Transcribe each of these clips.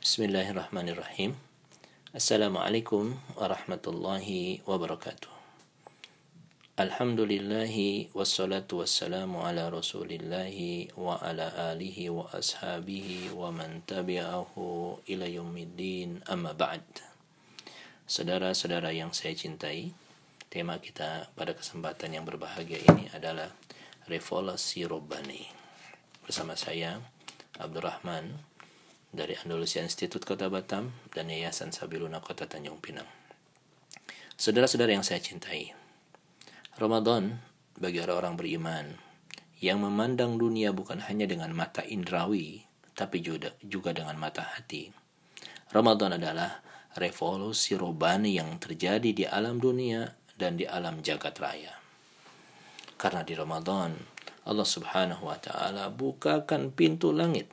Bismillahirrahmanirrahim. Assalamualaikum warahmatullahi wabarakatuh. Alhamdulillahi wassalatu wassalamu ala rasulillahi wa ala alihi wa ashabihi wa man tabi'ahu ila yaumiddin amma ba'd. Saudara-saudara yang saya cintai, tema kita pada kesempatan yang berbahagia ini adalah revolusi robani. Bersama saya Abdurrahman dari Andalusia Institute Kota Batam dan Yayasan Sabiluna Kota Tanjung Pinang. Saudara-saudara yang saya cintai, Ramadan bagi orang-orang beriman yang memandang dunia bukan hanya dengan mata indrawi, tapi juga, dengan mata hati. Ramadan adalah revolusi robani yang terjadi di alam dunia dan di alam jagat raya. Karena di Ramadan, Allah Subhanahu wa taala bukakan pintu langit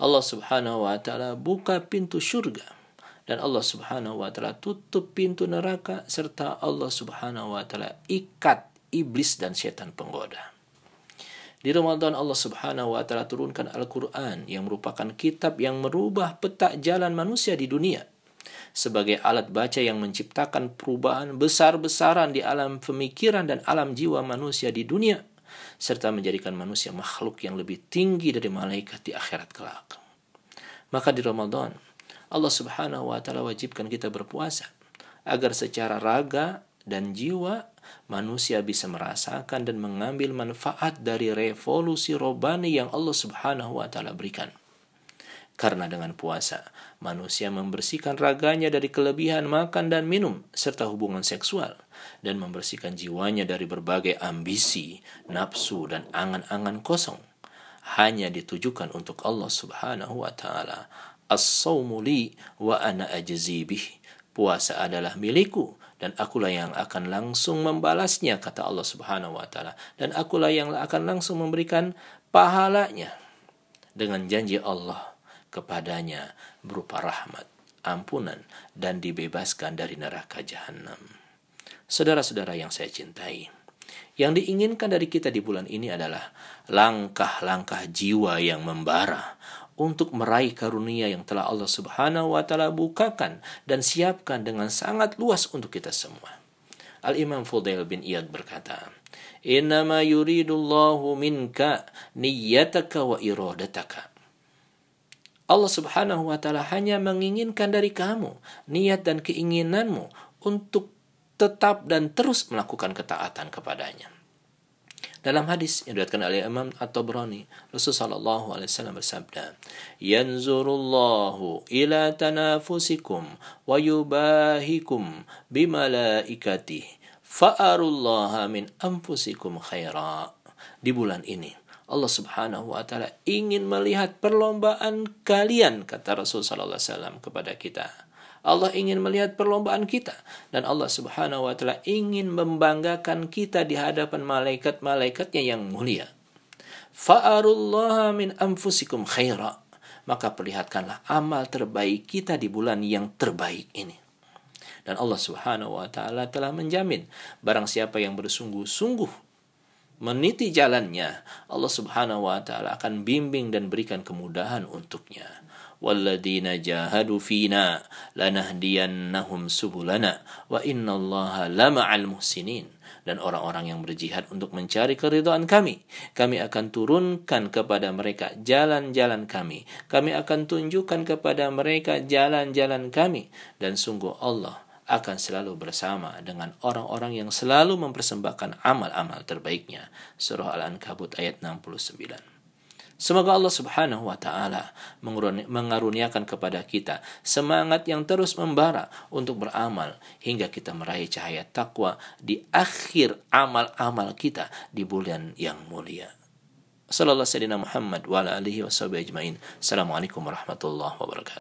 Allah Subhanahu wa taala buka pintu surga dan Allah Subhanahu wa taala tutup pintu neraka serta Allah Subhanahu wa taala ikat iblis dan setan penggoda. Di Ramadan Allah Subhanahu wa taala turunkan Al-Qur'an yang merupakan kitab yang merubah peta jalan manusia di dunia sebagai alat baca yang menciptakan perubahan besar-besaran di alam pemikiran dan alam jiwa manusia di dunia serta menjadikan manusia makhluk yang lebih tinggi dari malaikat di akhirat kelak. Maka di Ramadan Allah Subhanahu wa taala wajibkan kita berpuasa agar secara raga dan jiwa manusia bisa merasakan dan mengambil manfaat dari revolusi robani yang Allah Subhanahu wa taala berikan. Karena dengan puasa, manusia membersihkan raganya dari kelebihan makan dan minum serta hubungan seksual dan membersihkan jiwanya dari berbagai ambisi, nafsu dan angan-angan kosong hanya ditujukan untuk Allah Subhanahu wa taala. As-saumu li wa ana ajzi bih. Puasa adalah milikku dan akulah yang akan langsung membalasnya kata Allah Subhanahu wa taala dan akulah yang akan langsung memberikan pahalanya dengan janji Allah kepadanya berupa rahmat, ampunan, dan dibebaskan dari neraka jahanam. Saudara-saudara yang saya cintai, yang diinginkan dari kita di bulan ini adalah langkah-langkah jiwa yang membara untuk meraih karunia yang telah Allah Subhanahu wa taala bukakan dan siapkan dengan sangat luas untuk kita semua. Al-Imam Fudail bin Iyad berkata, "Innama yuridullahu minka niyyataka wa iradataka." Allah Subhanahu wa taala hanya menginginkan dari kamu niat dan keinginanmu untuk tetap dan terus melakukan ketaatan kepadanya. Dalam hadis yang diriwayatkan oleh Imam At-Tabrani, Rasulullah sallallahu alaihi wasallam bersabda, "Yanzurullahu ila tanafusikum wa yubahikum bimalaikatih, fa'arullaha min anfusikum khaira." Di bulan ini Allah Subhanahu wa taala ingin melihat perlombaan kalian kata Rasul sallallahu alaihi kepada kita. Allah ingin melihat perlombaan kita dan Allah Subhanahu wa taala ingin membanggakan kita di hadapan malaikat-malaikatnya yang mulia. Fa'arullaha min anfusikum khaira. Maka perlihatkanlah amal terbaik kita di bulan yang terbaik ini. Dan Allah Subhanahu wa taala telah menjamin barang siapa yang bersungguh-sungguh meniti jalannya, Allah Subhanahu wa taala akan bimbing dan berikan kemudahan untuknya. Walladzina jahadu fina lanahdiyannahum subulana wa innallaha lama'al muhsinin dan orang-orang yang berjihad untuk mencari keridhaan kami. Kami akan turunkan kepada mereka jalan-jalan kami. Kami akan tunjukkan kepada mereka jalan-jalan kami. Dan sungguh Allah akan selalu bersama dengan orang-orang yang selalu mempersembahkan amal-amal terbaiknya. Surah Al-Ankabut ayat 69. Semoga Allah Subhanahu wa taala mengaruniakan kepada kita semangat yang terus membara untuk beramal hingga kita meraih cahaya takwa di akhir amal-amal kita di bulan yang mulia. Sallallahu alaihi Muhammad wa alihi wa Assalamualaikum warahmatullahi wabarakatuh.